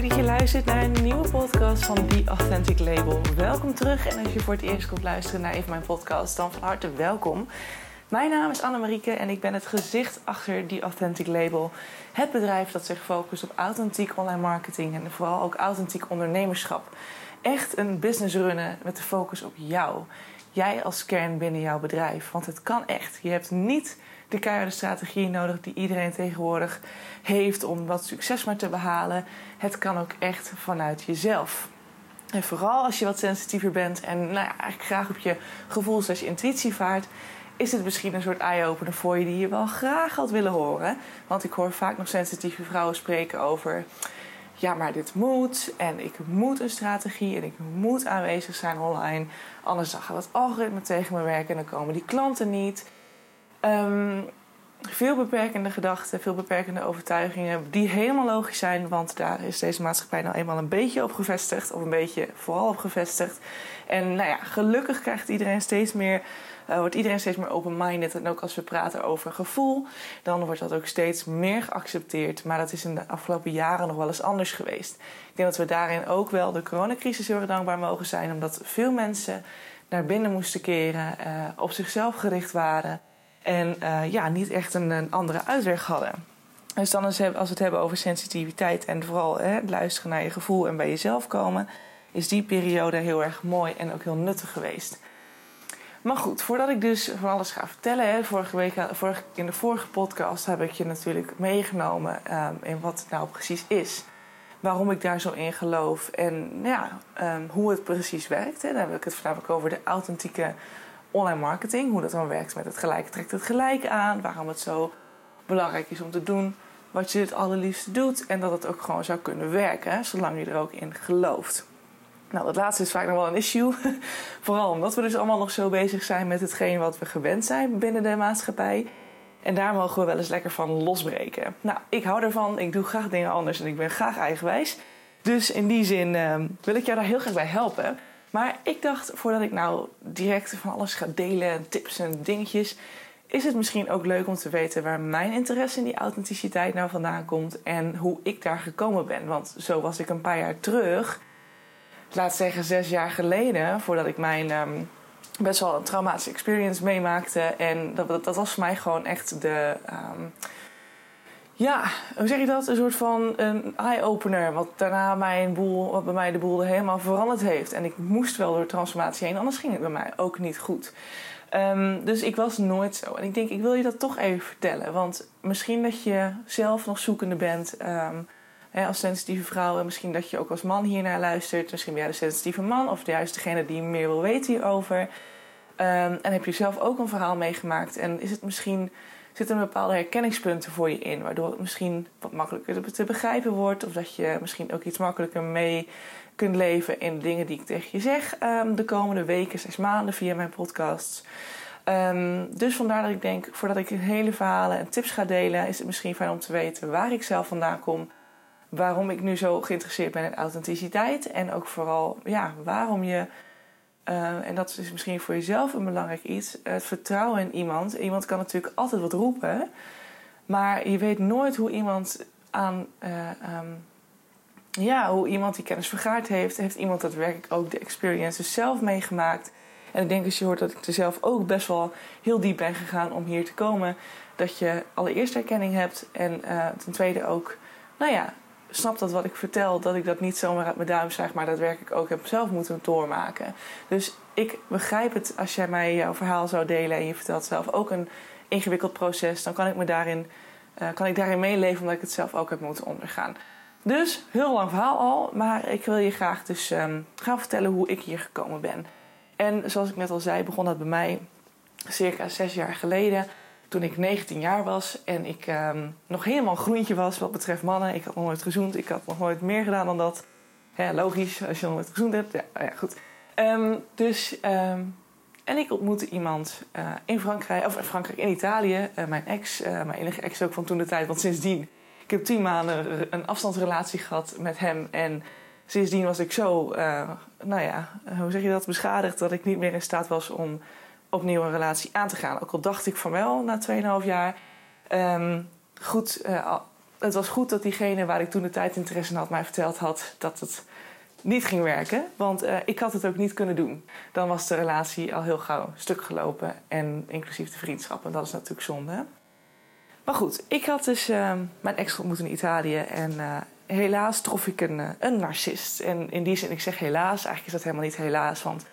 leuk dat je luistert naar een nieuwe podcast van The Authentic Label. Welkom terug en als je voor het eerst komt luisteren naar even mijn podcast, dan van harte welkom. Mijn naam is Annemarieke en ik ben het gezicht achter The Authentic Label. Het bedrijf dat zich focust op authentiek online marketing en vooral ook authentiek ondernemerschap. Echt een business runnen met de focus op jou. Jij als kern binnen jouw bedrijf. Want het kan echt. Je hebt niet de keiharde strategie nodig die iedereen tegenwoordig heeft om wat succes maar te behalen. Het kan ook echt vanuit jezelf. En vooral als je wat sensitiever bent en nou ja, eigenlijk graag op je gevoel je intuïtie vaart, is het misschien een soort eye-opener voor je die je wel graag had willen horen. Want ik hoor vaak nog sensitieve vrouwen spreken over. Ja, maar dit moet. En ik moet een strategie. En ik moet aanwezig zijn online. Anders dan gaat het algoritme tegen me werken. En dan komen die klanten niet. Um, veel beperkende gedachten, veel beperkende overtuigingen, die helemaal logisch zijn, want daar is deze maatschappij nou eenmaal een beetje op gevestigd, of een beetje vooral op gevestigd. En nou ja, gelukkig krijgt iedereen steeds meer, uh, wordt iedereen steeds meer open-minded. En ook als we praten over gevoel, dan wordt dat ook steeds meer geaccepteerd. Maar dat is in de afgelopen jaren nog wel eens anders geweest. Ik denk dat we daarin ook wel de coronacrisis heel erg dankbaar mogen zijn, omdat veel mensen naar binnen moesten keren, uh, op zichzelf gericht waren. En uh, ja, niet echt een, een, andere uitweg hadden. Dus dan als we het hebben over sensitiviteit en vooral hè, luisteren naar je gevoel en bij jezelf komen, is die periode heel erg mooi en ook heel nuttig geweest. Maar goed, voordat ik dus van alles ga vertellen, hè, vorige week, vorige, in de vorige podcast heb ik je natuurlijk meegenomen um, in wat het nou precies is. Waarom ik daar zo in geloof en ja, um, hoe het precies werkt. Hè. Dan heb ik het voornamelijk over de authentieke online marketing, hoe dat dan werkt met het gelijk trekt het gelijk aan, waarom het zo belangrijk is om te doen wat je het allerliefste doet en dat het ook gewoon zou kunnen werken, zolang je er ook in gelooft. Nou, dat laatste is vaak nog wel een issue. Vooral omdat we dus allemaal nog zo bezig zijn met hetgeen wat we gewend zijn binnen de maatschappij. En daar mogen we wel eens lekker van losbreken. Nou, ik hou ervan. Ik doe graag dingen anders en ik ben graag eigenwijs. Dus in die zin uh, wil ik jou daar heel graag bij helpen. Maar ik dacht, voordat ik nou direct van alles ga delen, tips en dingetjes, is het misschien ook leuk om te weten waar mijn interesse in die authenticiteit nou vandaan komt en hoe ik daar gekomen ben. Want zo was ik een paar jaar terug, laat zeggen zes jaar geleden, voordat ik mijn um, best wel een traumatische experience meemaakte. En dat, dat was voor mij gewoon echt de. Um, ja, hoe zeg je dat? Een soort van een eye-opener. Wat daarna mijn boel, wat bij mij de boel helemaal veranderd heeft. En ik moest wel door transformatie heen, anders ging het bij mij ook niet goed. Um, dus ik was nooit zo. En ik denk, ik wil je dat toch even vertellen. Want misschien dat je zelf nog zoekende bent um, hè, als sensitieve vrouw. En misschien dat je ook als man hiernaar luistert. Misschien ben jij de sensitieve man of juist degene die meer wil weten hierover. Um, en heb je zelf ook een verhaal meegemaakt. En is het misschien zitten bepaalde herkenningspunten voor je in. Waardoor het misschien wat makkelijker te begrijpen wordt. Of dat je misschien ook iets makkelijker mee kunt leven in de dingen die ik tegen je zeg um, de komende weken, zes maanden via mijn podcasts. Um, dus vandaar dat ik denk, voordat ik hele verhalen en tips ga delen, is het misschien fijn om te weten waar ik zelf vandaan kom. Waarom ik nu zo geïnteresseerd ben in authenticiteit. En ook vooral ja, waarom je uh, en dat is misschien voor jezelf een belangrijk iets. Het vertrouwen in iemand. Iemand kan natuurlijk altijd wat roepen. Maar je weet nooit hoe iemand aan. Uh, um, ja, hoe iemand die kennis vergaard heeft. Heeft iemand daadwerkelijk ook de experiences zelf meegemaakt. En ik denk als je hoort dat ik er zelf ook best wel heel diep ben gegaan om hier te komen. Dat je allereerst herkenning hebt. En uh, ten tweede ook, nou ja, snap dat wat ik vertel, dat ik dat niet zomaar uit mijn duim zeg, maar daadwerkelijk ook heb zelf moeten doormaken. Dus ik begrijp het als jij mij jouw verhaal zou delen en je vertelt zelf ook een ingewikkeld proces, dan kan ik me daarin, uh, kan ik daarin meeleven omdat ik het zelf ook heb moeten ondergaan. Dus heel lang verhaal al, maar ik wil je graag dus um, gaan vertellen hoe ik hier gekomen ben. En zoals ik net al zei, begon dat bij mij circa zes jaar geleden toen ik 19 jaar was en ik um, nog helemaal groentje was wat betreft mannen. Ik had nog nooit gezoend, ik had nog nooit meer gedaan dan dat. Ja, logisch, als je nog nooit gezoend hebt. Ja, ja goed. Um, dus, um, en ik ontmoette iemand uh, in Frankrijk, of in Frankrijk, in Italië. Uh, mijn ex, uh, mijn enige ex ook van toen de tijd. Want sindsdien, ik heb tien maanden een afstandsrelatie gehad met hem. En sindsdien was ik zo, nou ja, hoe zeg je dat, beschadigd dat ik niet meer in staat was om opnieuw een relatie aan te gaan. Ook al dacht ik van wel na 2,5 jaar. Um, goed, uh, het was goed dat diegene waar ik toen de tijd interesse in had mij verteld had dat het niet ging werken. Want uh, ik had het ook niet kunnen doen. Dan was de relatie al heel gauw stuk gelopen. En inclusief de vriendschap. En dat is natuurlijk zonde. Maar goed, ik had dus uh, mijn ex ontmoet in Italië. En uh, helaas trof ik een, een narcist. En in die zin, ik zeg helaas. Eigenlijk is dat helemaal niet helaas. Want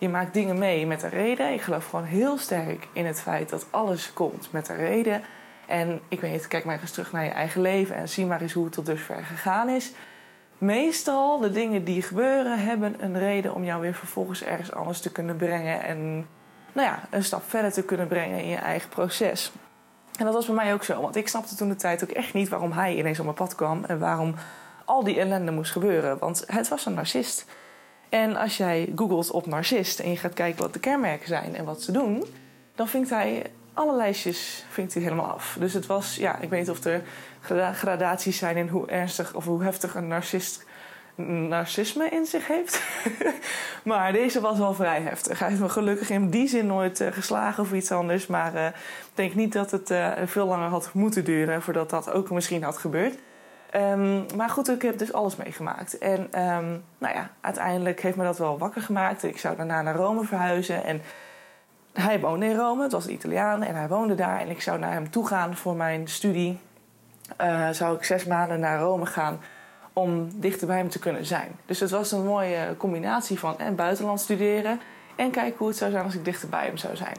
je maakt dingen mee met een reden. Ik geloof gewoon heel sterk in het feit dat alles komt met een reden. En ik weet niet, kijk maar eens terug naar je eigen leven en zie maar eens hoe het tot dusver gegaan is. Meestal de dingen die gebeuren hebben een reden om jou weer vervolgens ergens anders te kunnen brengen en nou ja, een stap verder te kunnen brengen in je eigen proces. En dat was bij mij ook zo, want ik snapte toen de tijd ook echt niet waarom hij ineens op mijn pad kwam en waarom al die ellende moest gebeuren. Want het was een narcist. En als jij googelt op narcist en je gaat kijken wat de kenmerken zijn en wat ze doen, dan vindt hij alle lijstjes vindt hij helemaal af. Dus het was, ja, ik weet niet of er gradaties zijn in hoe ernstig of hoe heftig een narcist narcisme in zich heeft. maar deze was wel vrij heftig. Hij heeft me gelukkig in die zin nooit uh, geslagen of iets anders. Maar uh, ik denk niet dat het uh, veel langer had moeten duren voordat dat ook misschien had gebeurd. Um, maar goed, ik heb dus alles meegemaakt. En um, nou ja, uiteindelijk heeft me dat wel wakker gemaakt. Ik zou daarna naar Rome verhuizen. En hij woonde in Rome, het was een Italiaan en hij woonde daar. En ik zou naar hem toe gaan voor mijn studie. Uh, zou ik zes maanden naar Rome gaan om dichter bij hem te kunnen zijn. Dus het was een mooie combinatie van en buitenland studeren en kijken hoe het zou zijn als ik dichter bij hem zou zijn.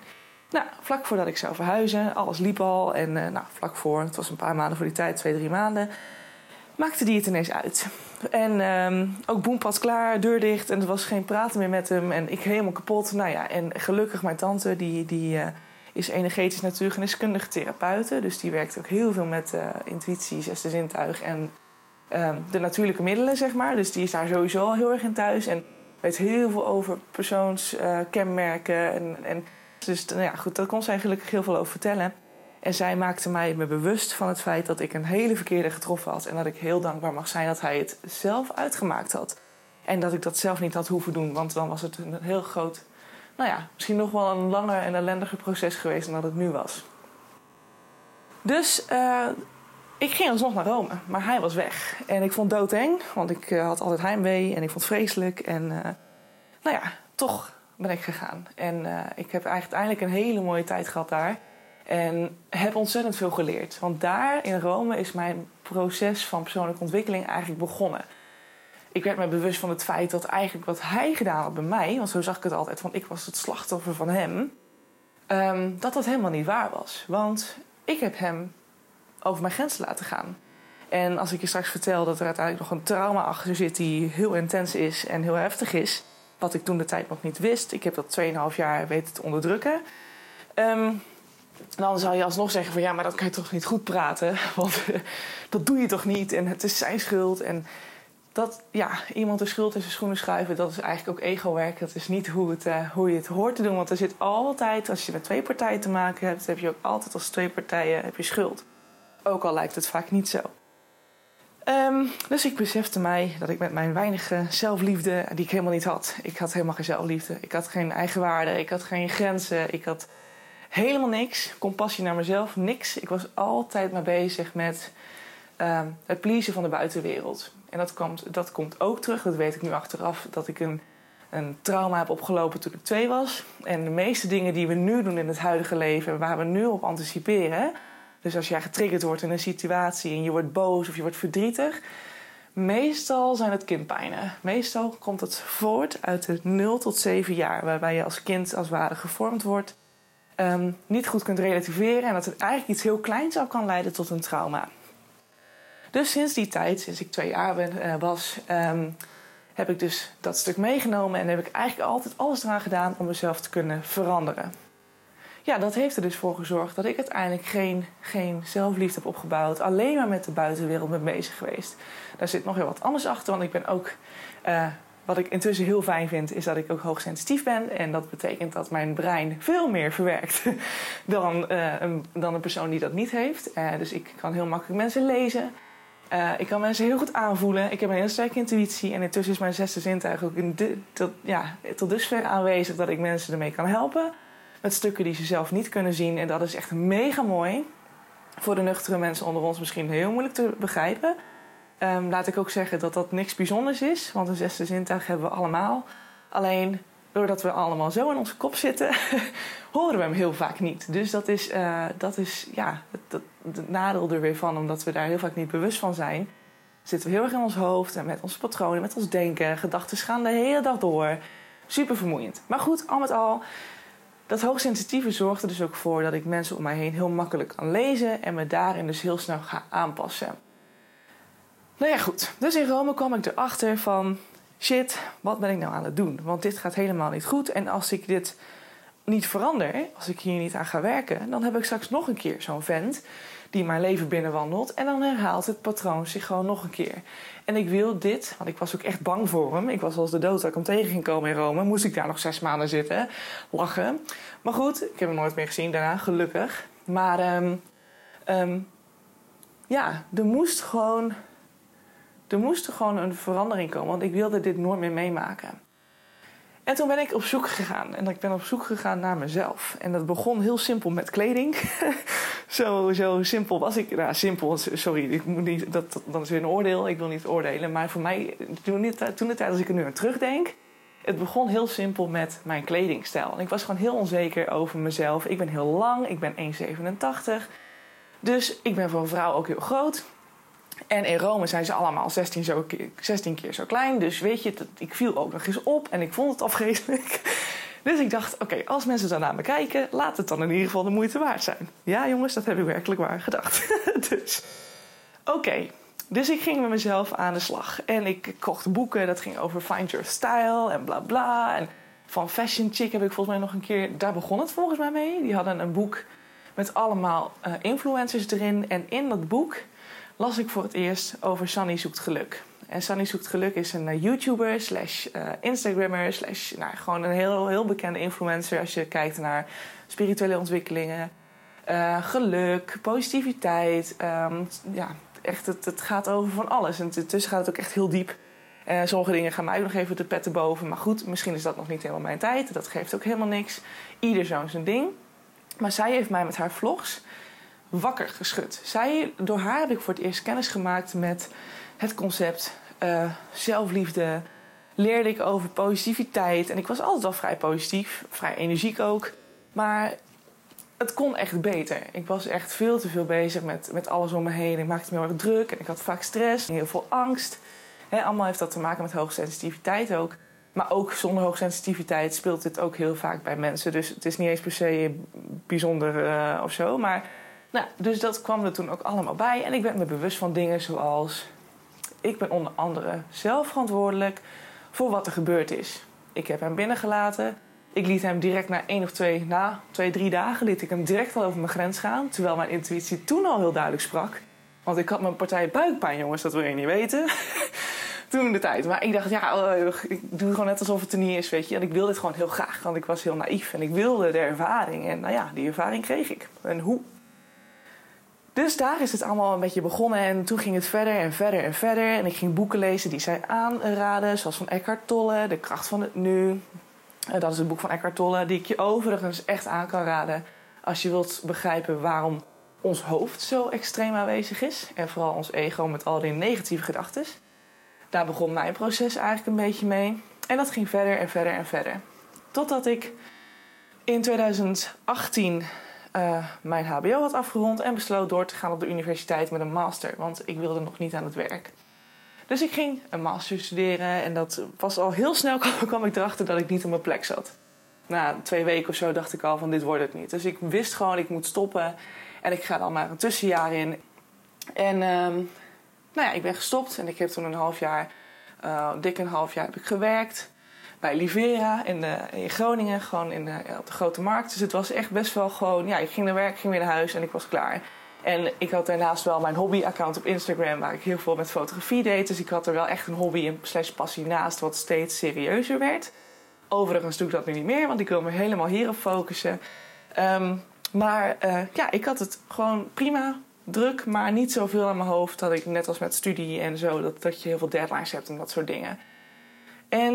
Nou, vlak voordat ik zou verhuizen, alles liep al. En uh, nou, vlak voor, het was een paar maanden voor die tijd, twee, drie maanden, maakte die het ineens uit. En um, ook boem pas klaar, deur dicht en er was geen praten meer met hem. En ik helemaal kapot. Nou ja, en gelukkig mijn tante, die, die uh, is energetisch natuurgeneeskundige therapeute. Dus die werkt ook heel veel met uh, intuïtie, zesde zintuig en um, de natuurlijke middelen, zeg maar. Dus die is daar sowieso al heel erg in thuis. En weet heel veel over persoonskenmerken. Uh, en, en dus nou ja, goed, daar kon zij gelukkig heel veel over vertellen. En zij maakte mij me bewust van het feit dat ik een hele verkeerde getroffen had. En dat ik heel dankbaar mag zijn dat hij het zelf uitgemaakt had. En dat ik dat zelf niet had hoeven doen. Want dan was het een heel groot, nou ja, misschien nog wel een langer en ellendiger proces geweest dan dat het nu was. Dus uh, ik ging alsnog naar Rome, maar hij was weg. En ik vond doodeng, want ik uh, had altijd heimwee en ik vond het vreselijk. En uh, nou ja, toch ben ik gegaan. En ik heb uiteindelijk een hele mooie tijd gehad daar. En heb ontzettend veel geleerd. Want daar in Rome is mijn proces van persoonlijke ontwikkeling eigenlijk begonnen. Ik werd me bewust van het feit dat eigenlijk wat hij gedaan had bij mij, want zo zag ik het altijd, want ik was het slachtoffer van hem, um, dat dat helemaal niet waar was. Want ik heb hem over mijn grenzen laten gaan. En als ik je straks vertel dat er uiteindelijk nog een trauma achter zit die heel intens is en heel heftig is, wat ik toen de tijd nog niet wist, ik heb dat 2,5 jaar weten te onderdrukken. Um, dan zou je alsnog zeggen van ja, maar dat kan je toch niet goed praten. Want dat doe je toch niet en het is zijn schuld. En dat, ja, iemand de schuld in zijn schoenen schuiven, dat is eigenlijk ook ego-werk. Dat is niet hoe, het, uh, hoe je het hoort te doen. Want er zit altijd, als je met twee partijen te maken hebt, heb je ook altijd als twee partijen heb je schuld. Ook al lijkt het vaak niet zo. Um, dus ik besefte mij dat ik met mijn weinige zelfliefde, die ik helemaal niet had. Ik had helemaal geen zelfliefde. Ik had geen eigenwaarde. Ik had geen grenzen. Ik had Helemaal niks. Compassie naar mezelf, niks. Ik was altijd maar bezig met uh, het pleasen van de buitenwereld. En dat komt, dat komt ook terug, dat weet ik nu achteraf, dat ik een, een trauma heb opgelopen toen ik twee was. En de meeste dingen die we nu doen in het huidige leven, waar we nu op anticiperen. Dus als jij getriggerd wordt in een situatie en je wordt boos of je wordt verdrietig. Meestal zijn het kindpijnen. Meestal komt het voort uit de 0 tot 7 jaar, waarbij je als kind als ware gevormd wordt um, niet goed kunt relativeren en dat het eigenlijk iets heel kleins al kan leiden tot een trauma. Dus sinds die tijd, sinds ik twee jaar ben, uh, was, um, heb ik dus dat stuk meegenomen en heb ik eigenlijk altijd alles eraan gedaan om mezelf te kunnen veranderen. Ja, dat heeft er dus voor gezorgd dat ik uiteindelijk geen, geen zelfliefde heb opgebouwd. Alleen maar met de buitenwereld ben bezig geweest. Daar zit nog heel wat anders achter, want ik ben ook uh, wat ik intussen heel fijn vind, is dat ik ook hoogsensitief ben. En dat betekent dat mijn brein veel meer verwerkt dan, uh, een, dan een persoon die dat niet heeft. Uh, dus ik kan heel makkelijk mensen lezen. Uh, ik kan mensen heel goed aanvoelen. Ik heb een heel sterke intuïtie. En intussen is mijn zesde zintuig ook in de, tot, ja, tot dusver aanwezig dat ik mensen ermee kan helpen. Met stukken die ze zelf niet kunnen zien. En dat is echt mega mooi. Voor de nuchtere mensen onder ons misschien heel moeilijk te begrijpen. Ehm, laat ik ook zeggen dat dat niks bijzonders is, want een zesde zintuig hebben we allemaal. Alleen doordat we allemaal zo in onze kop zitten, horen we hem heel vaak niet. Dus dat is, uh, dat is ja, het, het, nadeel er weer van, omdat we daar heel vaak niet bewust van zijn. Zitten we heel erg in ons hoofd en met onze patronen, met ons denken. Gedachten gaan de hele dag door. Super vermoeiend. Maar goed, al met al, dat hoogsensitieve zorgt er dus ook voor dat ik mensen om mij heen heel makkelijk kan lezen en me daarin dus heel snel ga aanpassen. Nou ja, goed. Dus in Rome kwam ik erachter van shit, wat ben ik nou aan het doen? Want dit gaat helemaal niet goed. En als ik dit niet verander, als ik hier niet aan ga werken, dan heb ik straks nog een keer zo'n vent die mijn leven binnenwandelt. En dan herhaalt het patroon zich gewoon nog een keer. En ik wil dit, want ik was ook echt bang voor hem. Ik was als de dood dat ik hem tegen ging komen in Rome. Moest ik daar nog zes maanden zitten, lachen. Maar goed, ik heb hem nooit meer gezien daarna, gelukkig. Maar um, ja, er moest gewoon er moest gewoon een verandering komen, want ik wilde dit nooit meer meemaken. En toen ben ik op zoek gegaan. En ik ben op zoek gegaan naar mezelf. En dat begon heel simpel met kleding. zo, zo simpel was ik. Nou, simpel, sorry, ik moet niet, dat, dat is weer een oordeel. Ik wil niet oordelen. Maar voor mij, toen, toen de tijd als ik er nu aan terugdenk... Het begon heel simpel met mijn kledingstijl. Ik was gewoon heel onzeker over mezelf. Ik ben heel lang, ik ben 1,87. Dus ik ben voor een vrouw ook heel groot. En in Rome zijn ze allemaal 16, zo, 16 keer zo klein. Dus weet je, ik viel ook nog eens op en ik vond het afgeestelijk. Dus ik dacht, oké, als mensen naar me kijken, laat het dan in ieder geval de moeite waard zijn. Ja, jongens, dat heb ik werkelijk waar gedacht. dus, oké. Dus ik ging met mezelf aan de slag. En ik kocht boeken, dat ging over Find Your Style en bla bla. En van Fashion Chick heb ik volgens mij nog een keer, daar begon het volgens mij mee. Die hadden een boek met allemaal uh, influencers erin. En in dat boek las ik voor het eerst over Sunny Zoekt Geluk. En Sunny Zoekt Geluk is een uh, YouTuber slash uh, Instagrammer slash nou, gewoon een heel, heel bekende influencer als je kijkt naar spirituele ontwikkelingen. Uh, geluk, positiviteit. Um, ja, echt, het, het gaat over van alles. En tussen gaat het ook echt heel diep. Uh, sommige dingen gaan mij ook nog even de petten boven. Maar goed, misschien is dat nog niet helemaal mijn tijd. Dat geeft ook helemaal niks. Ieder zo zijn ding. Maar zij heeft mij met haar vlogs wakker geschud. Zij, door haar heb ik voor het eerst kennis gemaakt met het concept uh, zelfliefde. Leerde ik over positiviteit. En ik was altijd al vrij positief, vrij energiek ook. Maar het kon echt beter. Ik was echt veel te veel bezig met, met alles om me heen. Ik maakte me heel erg druk en ik had vaak stress en heel veel angst. Allemaal heeft dat te maken met hoogsensitiviteit ook. Maar ook zonder hoogsensitiviteit speelt dit ook heel vaak bij mensen. Dus het is niet eens per se bijzonder uh, of zo. Maar nou, dus dat kwam er toen ook allemaal bij. En ik werd me bewust van dingen zoals... Ik ben onder andere zelf verantwoordelijk voor wat er gebeurd is. Ik heb hem binnengelaten. Ik liet hem direct na één of twee, na twee, drie dagen... liet ik hem direct al over mijn grens gaan. Terwijl mijn intuïtie toen al heel duidelijk sprak. Want ik had mijn partij buikpijn, jongens. Dat wil je niet weten. toen de tijd. Maar ik dacht, ja, oh, ik doe gewoon net alsof het er niet is, weet je. En ik wilde dit gewoon heel graag, want ik was heel naïef. En ik wilde de ervaring. En nou ja, die ervaring kreeg ik. En hoe? Dus daar is het allemaal een beetje begonnen. En toen ging het verder en verder en verder. En ik ging boeken lezen die zij aanraden. Zoals van Eckhart Tolle, De kracht van het nu. Dat is een boek van Eckhart Tolle die ik je overigens echt aan kan raden. Als je wilt begrijpen waarom ons hoofd zo extreem aanwezig is. En vooral ons ego met al die negatieve gedachten. Daar begon mijn proces eigenlijk een beetje mee. En dat ging verder en verder en verder. Totdat ik in 2018 uh, mijn HBO had afgerond en besloot door te gaan op de universiteit met een master, want ik wilde nog niet aan het werk. Dus ik ging een master studeren en dat was al heel snel kwam ik erachter dat ik niet op mijn plek zat. Na twee weken of zo dacht ik al van dit wordt het niet. Dus ik wist gewoon ik moet stoppen en ik ga dan maar een tussenjaar in. En um, nou ja, ik ben gestopt en ik heb toen een half jaar, uh, dik een half jaar heb ik gewerkt bij Livera in, de, in Groningen, gewoon in de, op de grote markt. Dus het was echt best wel gewoon, ja, ik ging naar werk, ging weer naar huis en ik was klaar. En ik had daarnaast wel mijn hobby-account op Instagram, waar ik heel veel met fotografie deed. Dus ik had er wel echt een hobby en slash passie naast, wat steeds serieuzer werd. Overigens doe ik dat nu niet meer, want ik wil me helemaal hierop focussen. Um, maar uh, ja, ik had het gewoon prima druk, maar niet zoveel aan mijn hoofd dat ik net als met studie en zo, dat, dat je heel veel deadlines hebt en dat soort dingen. En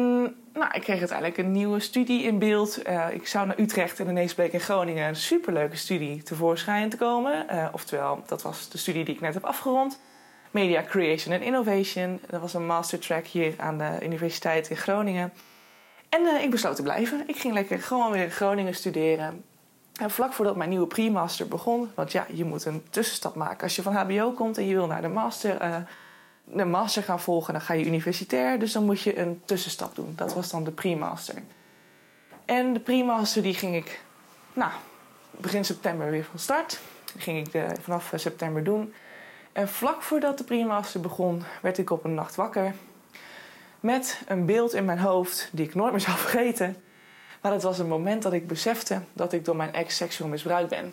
nou, ik kreeg uiteindelijk een nieuwe studie in beeld. Uh, ik zou naar Utrecht en ineens bleek in Groningen een superleuke studie tevoorschijn te komen. Uh, oftewel, dat was de studie die ik net heb afgerond. Media Creation and Innovation. Dat was een mastertrack hier aan de Universiteit in Groningen. En uh, ik besloot te blijven. Ik ging lekker gewoon weer in Groningen studeren. En vlak voordat mijn nieuwe pre-master begon, want ja, je moet een tussenstap maken. Als je van HBO komt en je wil naar de master, de master gaan volgen, dan ga je universitair. Dus dan moet je een tussenstap doen. Dat was dan de pre-master. En de pre-master die ging ik, nou, begin september weer van start. Die ging ik de, vanaf september doen. En vlak voordat de pre-master begon, werd ik op een nacht wakker. Met een beeld in mijn hoofd die ik nooit meer zou vergeten. Maar het was een moment dat ik besefte dat ik door mijn ex seksueel misbruikt ben.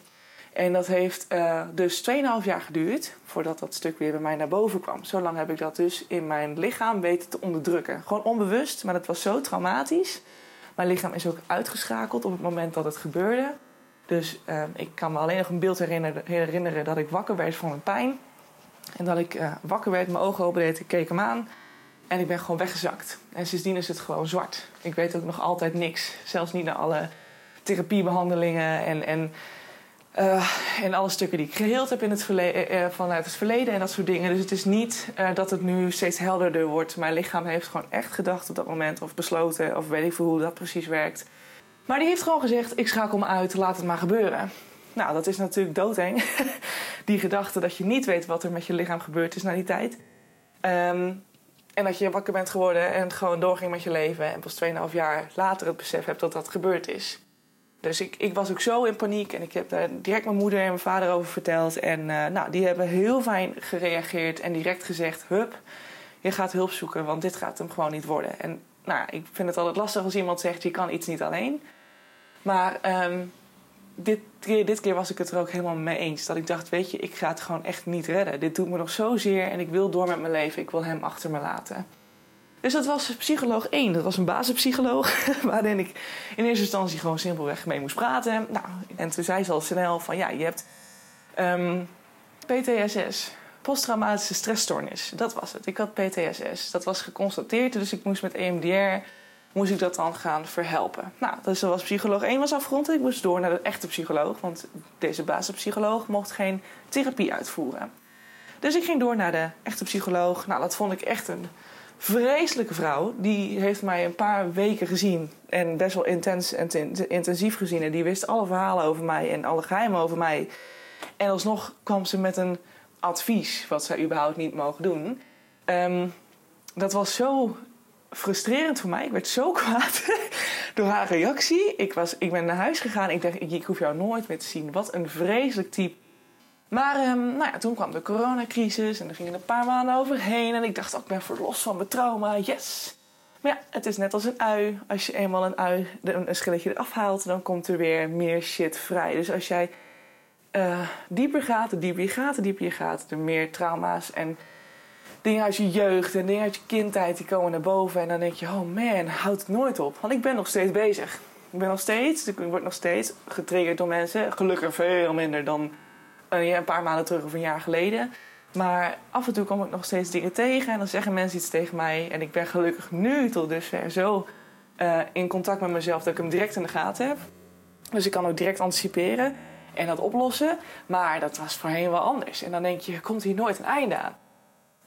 En dat heeft uh, dus 2,5 jaar geduurd voordat dat stuk weer bij mij naar boven kwam. Zo lang heb ik dat dus in mijn lichaam weten te onderdrukken. Gewoon onbewust, maar dat was zo traumatisch. Mijn lichaam is ook uitgeschakeld op het moment dat het gebeurde. Dus uh, ik kan me alleen nog een beeld herinneren, herinneren dat ik wakker werd van een pijn. En dat ik uh, wakker werd, mijn ogen open deed, ik keek hem aan. En ik ben gewoon weggezakt. En sindsdien is het gewoon zwart. Ik weet ook nog altijd niks. Zelfs niet naar alle therapiebehandelingen en, en, en alle stukken die ik geheeld heb in het verleden, uh, vanuit het verleden en dat soort dingen. Dus het is niet dat het nu steeds helderder wordt. Mijn lichaam heeft gewoon echt gedacht op dat moment, of besloten, of weet ik veel hoe dat precies werkt. Maar die heeft gewoon gezegd: ik schakel me uit, laat het maar gebeuren. Nou, dat is natuurlijk doodeng. die gedachte dat je niet weet wat er met je lichaam gebeurd is na die tijd. Um, en dat je wakker bent geworden en gewoon doorging met je leven. En pas 2,5 jaar later het besef hebt dat dat gebeurd is. Dus ik, ik was ook zo in paniek. En ik heb daar direct mijn moeder en mijn vader over verteld. En uh, nou, die hebben heel fijn gereageerd en direct gezegd... Hup, je gaat hulp zoeken, want dit gaat hem gewoon niet worden. En nou, ik vind het altijd lastig als iemand zegt... je kan iets niet alleen. Maar um, dit, dit keer was ik het er ook helemaal mee eens. Dat ik dacht, weet je, ik ga het gewoon echt niet redden. Dit doet me nog zozeer en ik wil door met mijn leven. Ik wil hem achter me laten. Dus dat was psycholoog 1. Dat was een basispsycholoog. Waarin ik in eerste instantie gewoon simpelweg mee moest praten. Nou, en toen zei ze al snel van ja, je hebt um, PTSS. Posttraumatische stressstoornis. Dat was het. Ik had PTSS. Dat was geconstateerd. Dus ik moest met EMDR moest ik dat dan gaan verhelpen. Nou, dus dat was psycholoog 1 was afgerond. Ik moest door naar de echte psycholoog, want deze basispsycholoog mocht geen therapie uitvoeren. Dus ik ging door naar de echte psycholoog. Nou, dat vond ik echt een vreselijke vrouw. Die heeft mij een paar weken gezien en best wel intens en intensief gezien. En die wist alle verhalen over mij en alle geheimen over mij. En alsnog kwam ze met een advies wat zij überhaupt niet mogen doen. Um, dat was zo frustrerend voor mij. Ik werd zo kwaad door haar reactie. Ik, was, ik ben naar huis gegaan. Ik dacht, ik, hoef jou nooit meer te zien. Wat een vreselijk type. Maar um, nou ja, toen kwam de coronacrisis en er gingen een paar maanden overheen. En ik dacht, oh, ik ben verlost van mijn trauma. Yes! Maar ja, het is net als een ui. Als je eenmaal een ui, een schilletje eraf haalt, dan komt er weer meer shit vrij. Dus als jij uh, dieper gaat, de dieper je gaat, de dieper je gaat, de meer trauma's en dingen uit je jeugd en dingen uit je kindheid die komen naar boven. En dan denk je, oh man, houdt het nooit op. Want ik ben nog steeds bezig. Ik ben nog steeds, ik word nog steeds getriggerd door mensen. Gelukkig veel minder dan een paar maanden terug of een jaar geleden. Maar af en toe kom ik nog steeds dingen tegen en dan zeggen mensen iets tegen mij. En ik ben gelukkig nu tot dusver zo uh, in contact met mezelf dat ik hem direct in de gaten heb. Dus ik kan ook direct anticiperen en dat oplossen. Maar dat was voorheen wel anders. En dan denk je, komt hier nooit een einde aan.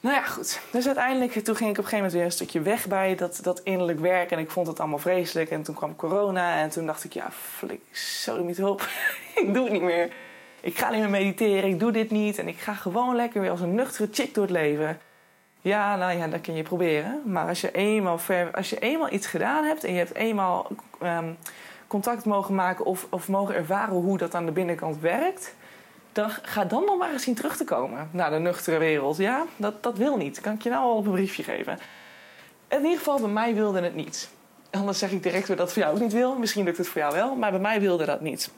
Nou ja, goed. Dus uiteindelijk, toen ging ik op een gegeven moment weer een stukje weg bij dat, dat innerlijk werk. En ik vond het allemaal vreselijk. En toen kwam corona. En toen dacht ik, ja, flik, sorry niet op. ik doe het niet meer. Ik ga niet meer mediteren. Ik doe dit niet. En ik ga gewoon lekker weer als een nuchtere chick door het leven. Ja, nou ja, dat kun je proberen. Maar als je eenmaal, ver, als je eenmaal iets gedaan hebt en je hebt eenmaal um, contact mogen maken of, of mogen ervaren hoe dat aan de binnenkant werkt, dan ga dan nog maar eens zien terug te komen naar de nuchtere wereld. Ja, dat, dat wil niet. Kan ik je nou al op een briefje geven? In ieder geval, bij mij wilde het niet. Anders zeg ik direct weer dat het voor jou ook niet wil. Misschien lukt het voor jou wel, maar bij mij wilde dat niet.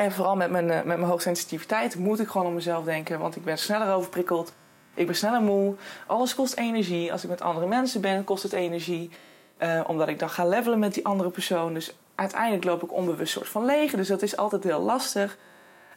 En vooral met mijn, eh, met mijn hoogsensitiviteit moet ik gewoon om mezelf denken. Want ik ben sneller overprikkeld. Ik ben sneller moe. Alles kost energie. Als ik met andere mensen ben, kost het energie. Uh, omdat ik dan ga levelen met die andere persoon. Dus uiteindelijk loop ik onbewust soort van leeg. Dus dat is altijd heel lastig.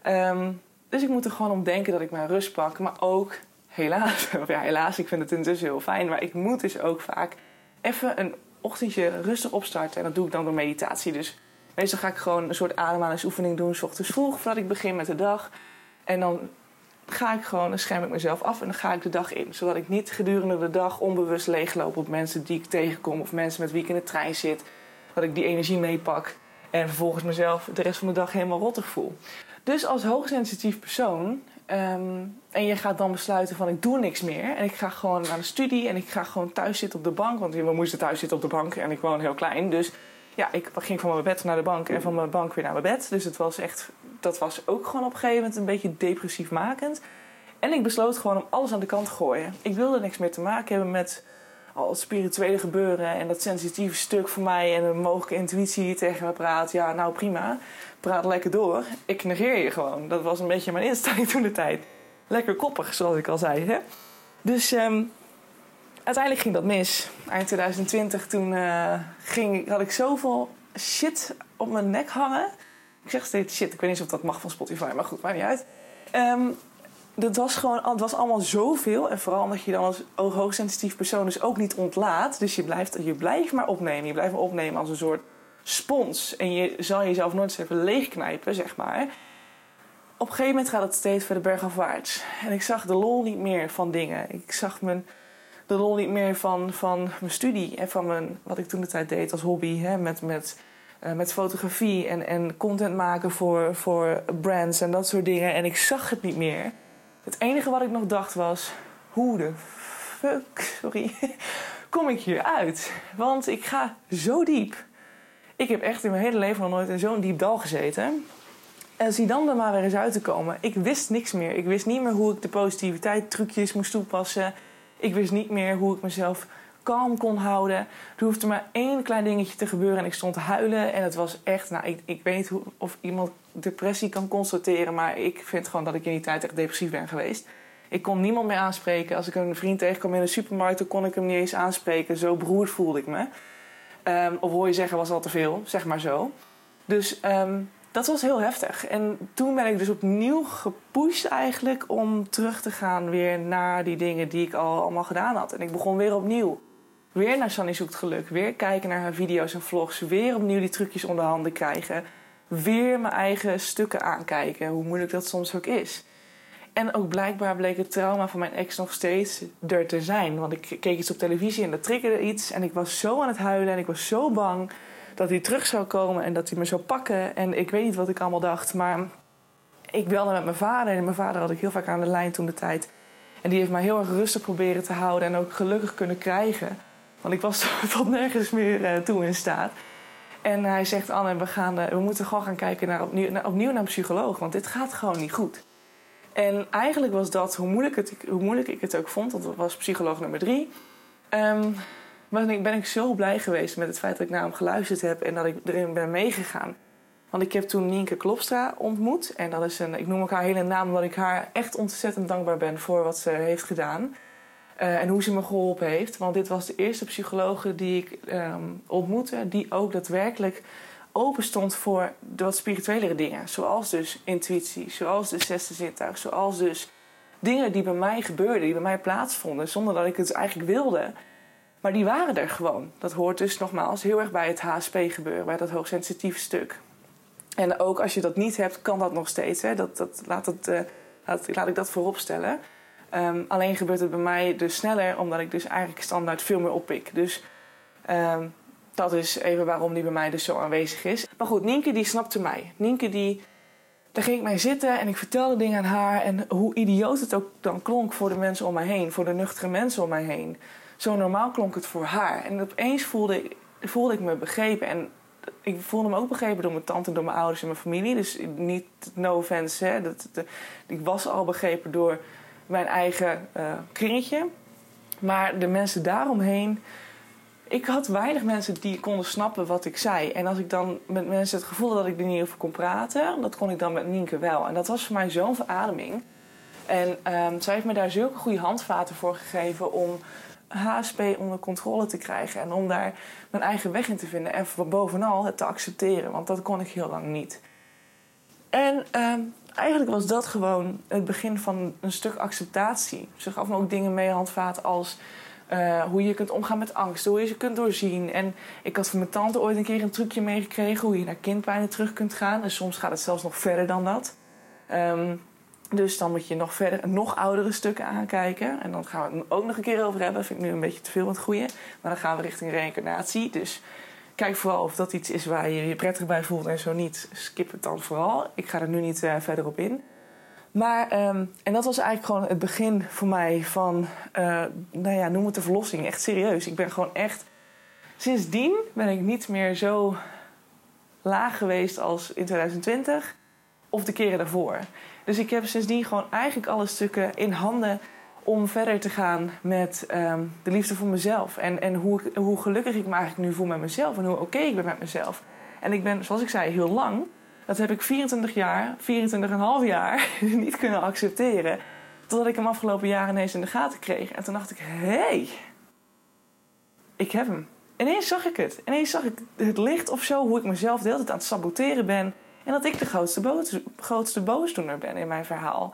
Um, dus ik moet er gewoon om denken dat ik mijn rust pak. Maar ook, helaas, ja, helaas, ik vind het intussen heel fijn. Maar ik moet dus ook vaak even een ochtendje rustig opstarten. En dat doe ik dan door meditatie. Dus meestal ga ik gewoon een soort ademhalingsoefening doen, s ochtends vroeg, voordat ik begin met de dag. En dan ga ik gewoon, dan scherm ik mezelf af en dan ga ik de dag in. Zodat ik niet gedurende de dag onbewust leegloop op mensen die ik tegenkom of mensen met wie ik in de trein zit. Dat ik die energie meepak en vervolgens mezelf de rest van de dag helemaal rottig voel. Dus als hoogsensitief persoon ehm, en je gaat dan besluiten van ik doe niks meer en ik ga gewoon naar de studie en ik ga gewoon thuis zitten op de bank. Want we moesten thuis zitten op de bank en ik woon heel klein. Dus ja, ik ging van mijn bed naar de bank en van mijn bank weer naar mijn bed. Dus het was echt, dat was ook gewoon op een gegeven moment een beetje depressief makend. En ik besloot gewoon om alles aan de kant te gooien. Ik wilde niks meer te maken hebben met al het spirituele gebeuren en dat sensitieve stuk voor mij en een mogelijke intuïtie tegen me praat. Ja, nou prima, praat lekker door. Ik negeer je gewoon. Dat was een beetje mijn instelling toen de tijd. Lekker koppig, zoals ik al zei. Hè? Dus um, uiteindelijk ging dat mis. Eind 2020 toen uh, ging, had ik zoveel shit op mijn nek hangen. Ik zeg steeds shit, ik weet niet of dat mag van Spotify, maar goed, maakt niet uit. Um, dat was gewoon, het was allemaal zoveel. En vooral omdat je dan als hoogsensitief persoon dus ook niet ontlaat. Dus je blijft, je blijft maar opnemen. Je blijft maar opnemen als een soort spons. En je zal jezelf nooit eens even leegknijpen, zeg maar. Op een gegeven moment gaat het steeds verder bergafwaarts. En ik zag de lol niet meer van dingen. Ik zag mijn, de lol niet meer van, van mijn studie. En van mijn, wat ik toen de tijd deed als hobby. Hè, met, met, uh, met fotografie en, en content maken voor, voor brands en dat soort dingen. En ik zag het niet meer. Het enige wat ik nog dacht was: hoe de fuck, sorry, kom ik hier uit? Want ik ga zo diep. Ik heb echt in mijn hele leven nog nooit in zo'n diep dal gezeten. En zie dan er maar weer eens uit te komen. Ik wist niks meer. Ik wist niet meer hoe ik de positiviteit trucjes moest toepassen. Ik wist niet meer hoe ik mezelf kalm kon houden. Er hoefde maar één klein dingetje te gebeuren en ik stond te huilen. En het was echt, nou, ik, ik weet niet of iemand depressie kan constateren, maar ik vind gewoon dat ik in die tijd echt depressief ben geweest. Ik kon niemand meer aanspreken. Als ik een vriend tegenkwam in de supermarkt, dan kon ik hem niet eens aanspreken. Zo beroerd voelde ik me. Um, of hoor je zeggen, was al te veel, zeg maar zo. Dus um, dat was heel heftig. En toen ben ik dus opnieuw gepusht eigenlijk om terug te gaan weer naar die dingen die ik al allemaal gedaan had. En ik begon weer opnieuw. Weer naar Sunny zoekt geluk. Weer kijken naar haar video's en vlogs. Weer opnieuw die trucjes onder handen krijgen. Weer mijn eigen stukken aankijken. Hoe moeilijk dat soms ook is. En ook blijkbaar bleek het trauma van mijn ex nog steeds er te zijn. Want ik keek iets op televisie en dat triggerde iets. En ik was zo aan het huilen en ik was zo bang dat hij terug zou komen en dat hij me zou pakken. En ik weet niet wat ik allemaal dacht. Maar ik belde met mijn vader. En mijn vader had ik heel vaak aan de lijn toen de tijd. En die heeft mij heel erg rustig proberen te houden en ook gelukkig kunnen krijgen. Want ik was tot nergens meer uh, toe in staat. En hij zegt: Anne, we, gaan, uh, we moeten gewoon gaan kijken naar opnieuw, naar opnieuw naar een psycholoog. Want dit gaat gewoon niet goed. En eigenlijk was dat, hoe moeilijk, het, hoe moeilijk ik het ook vond, want dat was psycholoog nummer drie. Um, ben ik zo blij geweest met het feit dat ik naar hem geluisterd heb en dat ik erin ben meegegaan. Want ik heb toen Nienke Klopstra ontmoet. En dat is een, ik noem ook haar hele naam omdat ik haar echt ontzettend dankbaar ben voor wat ze heeft gedaan. Uh, en hoe ze me geholpen heeft. Want dit was de eerste psychologe die ik um, ontmoette, die ook daadwerkelijk open stond voor de wat spirituelere dingen. Zoals dus intuïtie, zoals de zesde zintuig, zoals dus dingen die bij mij gebeurden, die bij mij plaatsvonden, zonder dat ik het eigenlijk wilde. Maar die waren er gewoon. Dat hoort dus nogmaals heel erg bij het HSP gebeuren, bij dat hoogsensitieve stuk. En ook als je dat niet hebt, kan dat nog steeds. Hè? Dat, dat, laat, het, uh, laat, ik dat voorop stellen. Um, alleen gebeurt het bij mij dus sneller, omdat ik dus eigenlijk standaard veel meer oppik. Dus um, dat is even waarom die bij mij dus zo aanwezig is. Maar goed, Nienke die snapte mij. Nienke die, daar ging ik mee zitten en ik vertelde dingen aan haar. En hoe idioot het ook dan klonk voor de mensen om mij heen, voor de nuchtere mensen om mij heen zo normaal klonk het voor haar. En opeens voelde, voelde ik me begrepen. En ik voelde me ook begrepen door mijn tante, door mijn ouders en mijn familie. Dus niet, no offense, hè. Dat, ik was al begrepen door mijn eigen uh, kringetje. Maar de mensen daaromheen... Ik had weinig mensen die konden snappen wat ik zei. En als ik dan met mensen het gevoel had dat ik er niet over kon praten... dat kon ik dan met Nienke wel. En dat was voor mij zo'n verademing. En um, zij heeft me daar zulke goede handvaten voor gegeven... om HSP onder controle te krijgen en om daar mijn eigen weg in te vinden. En bovenal het te accepteren, want dat kon ik heel lang niet. En uh, eigenlijk was dat gewoon het begin van een stuk acceptatie. Ze gaf me ook dingen mee, handvaten als Uh, hoe je kunt omgaan met angst, hoe je ze kunt doorzien. En ik had van mijn tante ooit een keer een trucje meegekregen hoe je naar kindpijnen terug kunt gaan. En soms gaat het zelfs nog verder dan dat. Um, dus dan moet je nog verder, nog oudere stukken aankijken. En dan gaan we het ook nog een keer over hebben. Vind ik nu een beetje te veel wat goede. Maar dan gaan we richting reïncarnatie. Dus kijk vooral of dat iets is waar je je prettig bij voelt. En zo niet, skip het dan vooral. Ik ga er nu niet uh, verder op in. Maar, um, en dat was eigenlijk gewoon het begin voor mij van, uh, nou ja, noem het de verlossing. Echt serieus. Ik ben gewoon echt. Sindsdien ben ik niet meer zo laag geweest als in 2020 of de keren daarvoor. Dus ik heb sindsdien gewoon eigenlijk alle stukken in handen om verder te gaan met um, de liefde voor mezelf. En, en hoe, hoe gelukkig ik me eigenlijk nu voel met mezelf en hoe oké ik ben met mezelf. En ik ben, zoals ik zei, heel lang. Dat heb ik 24 jaar, 24,5 jaar niet kunnen accepteren. Totdat ik hem afgelopen jaren ineens in de gaten kreeg. En toen dacht ik, hé, hey, ik heb hem. Ineens zag ik het. Ineens zag ik het licht of zo, hoe ik mezelf de hele tijd aan het saboteren ben. En dat ik de grootste, grootste boosdoener ben in mijn verhaal.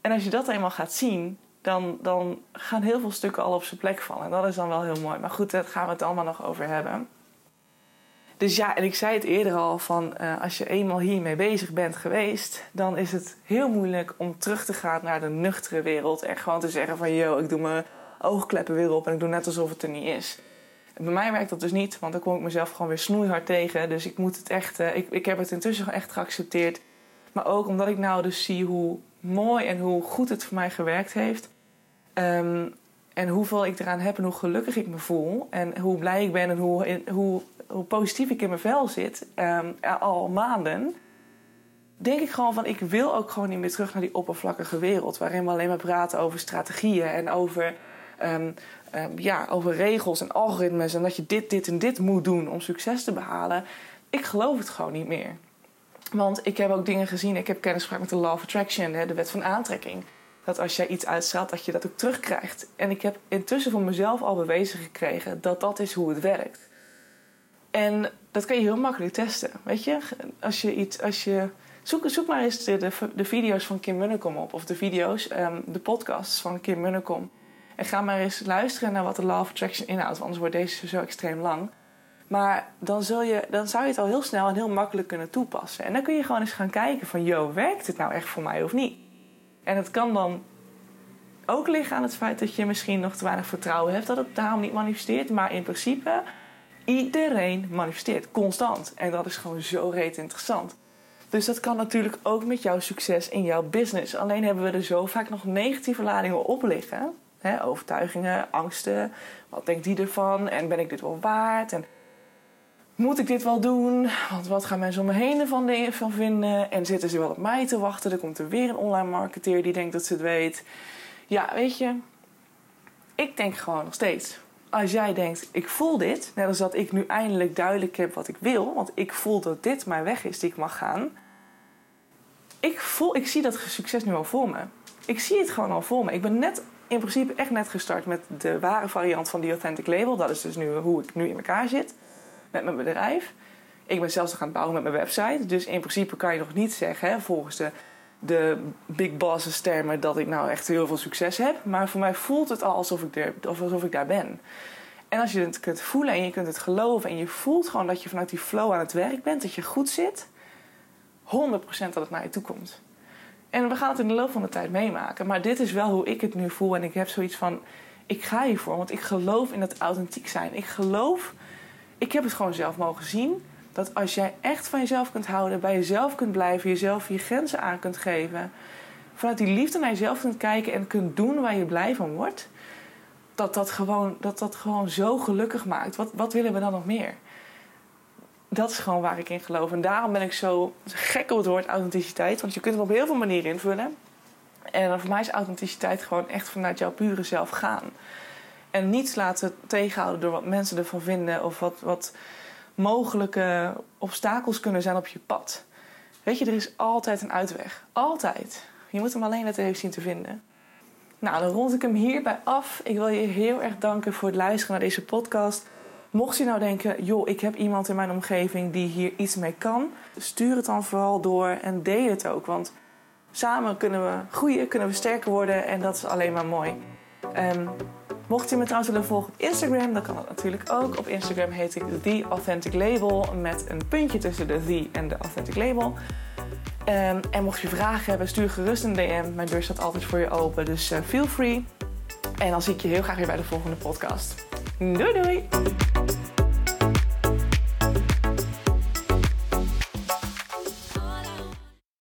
En als je dat eenmaal gaat zien, dan, dan gaan heel veel stukken al op zijn plek vallen. En dat is dan wel heel mooi. Maar goed, daar gaan we het allemaal nog over hebben. Dus ja, en ik zei het eerder al: van uh, als je eenmaal hiermee bezig bent geweest, dan is het heel moeilijk om terug te gaan naar de nuchtere wereld. En gewoon te zeggen: van yo, ik doe mijn oogkleppen weer op en ik doe net alsof het er niet is bij mij werkt dat dus niet, want dan kom ik mezelf gewoon weer snoeihard tegen. Dus ik moet het echt, uh, ik, ik heb het intussen echt geaccepteerd. Maar ook omdat ik nou dus zie hoe mooi en hoe goed het voor mij gewerkt heeft. Um, en hoeveel ik eraan heb en hoe gelukkig ik me voel. En hoe blij ik ben en hoe, hoe, hoe positief ik in mijn vel zit. Um, al maanden. Denk ik gewoon van ik wil ook gewoon niet meer terug naar die oppervlakkige wereld. Waarin we alleen maar praten over strategieën en over um, um, ja, over regels en algoritmes en dat je dit, dit en dit moet doen om succes te behalen. Ik geloof het gewoon niet meer. Want ik heb ook dingen gezien. Ik heb kennis gemaakt met de Law of Attraction, de wet van aantrekking. Dat als jij iets uitstraalt, dat je dat ook terugkrijgt. En ik heb intussen voor mezelf al bewezen gekregen dat dat is hoe het werkt. En dat kan je heel makkelijk testen. Weet je, als je iets, als je. Zoek, zoek maar eens de, de, de video's van Kim Munnekom op. Of de video's, um, de podcasts van Kim Munnekom. En ga maar eens luisteren naar wat de Law of Attraction inhoudt, want anders wordt deze zo extreem lang. Maar dan, zul je, dan zou je het al heel snel en heel makkelijk kunnen toepassen. En dan kun je gewoon eens gaan kijken van, yo, werkt het nou echt voor mij of niet? En het kan dan ook liggen aan het feit dat je misschien nog te weinig vertrouwen hebt dat het daarom niet manifesteert. Maar in principe, iedereen manifesteert constant. En dat is gewoon zo reet interessant. Dus dat kan natuurlijk ook met jouw succes in jouw business. Alleen hebben we er zo vaak nog negatieve ladingen op liggen overtuigingen, angsten. Wat denkt die ervan? En ben ik dit wel waard? En moet ik dit wel doen? Want wat gaan mensen om me heen ervan van vinden? En zitten ze wel op mij te wachten? Er komt er weer een online marketeer die denkt dat ze het weet. Ja, weet je, ik denk gewoon nog steeds. Als jij denkt, ik voel dit, net als dat ik nu eindelijk duidelijk heb wat ik wil, want ik voel dat dit mijn weg is die ik mag gaan. Ik, voel, ik zie dat succes nu al voor me. Ik zie het gewoon al voor me. Ik ben net in principe echt net gestart met de ware variant van die Authentic Label. Dat is dus nu hoe ik nu in elkaar zit met mijn bedrijf. Ik ben zelfs nog aan het bouwen met mijn website. Dus in principe kan je nog niet zeggen, hè, volgens de, de big bosses termen, dat ik nou echt heel veel succes heb. Maar voor mij voelt het al alsof ik, er, alsof ik daar ben. En als je het kunt voelen en je kunt het geloven en je voelt gewoon dat je vanuit die flow aan het werk bent, dat je goed zit, 100% dat het naar je toe komt. En we gaan het in de loop van de tijd meemaken. Maar dit is wel hoe ik het nu voel. En ik heb zoiets van: ik ga hiervoor. Want ik geloof in het authentiek zijn. Ik geloof, ik heb het gewoon zelf mogen zien. Dat als jij echt van jezelf kunt houden, bij jezelf kunt blijven, jezelf je grenzen aan kunt geven. Vanuit die liefde naar jezelf kunt kijken en kunt doen waar je blij van wordt. Dat dat gewoon, dat dat gewoon zo gelukkig maakt. Wat, wat willen we dan nog meer? Dat is gewoon waar ik in geloof. En daarom ben ik zo gek op het woord authenticiteit. Want je kunt het op heel veel manieren invullen. En voor mij is authenticiteit gewoon echt vanuit jouw pure zelf gaan. En niets laten tegenhouden door wat mensen ervan vinden. Of wat, wat mogelijke obstakels kunnen zijn op je pad. Weet je, er is altijd een uitweg. Altijd. Je moet hem alleen net even zien te vinden. Nou, dan rond ik hem hierbij af. Ik wil je heel erg danken voor het luisteren naar deze podcast. Mocht je nou denken, joh, ik heb iemand in mijn omgeving die hier iets mee kan, stuur het dan vooral door en deel het ook. Want samen kunnen we groeien, kunnen we sterker worden en dat is alleen maar mooi. Um, Mocht je me trouwens willen volgen op Instagram, dan kan dat natuurlijk ook. Op Instagram heet ik The Authentic Label met een puntje tussen de The en de Authentic Label. Um, en mocht je vragen hebben, stuur gerust een DM. Mijn deur staat altijd voor je open, dus uh, feel free. En dan zie ik je heel graag weer bij de volgende podcast. Doei doei!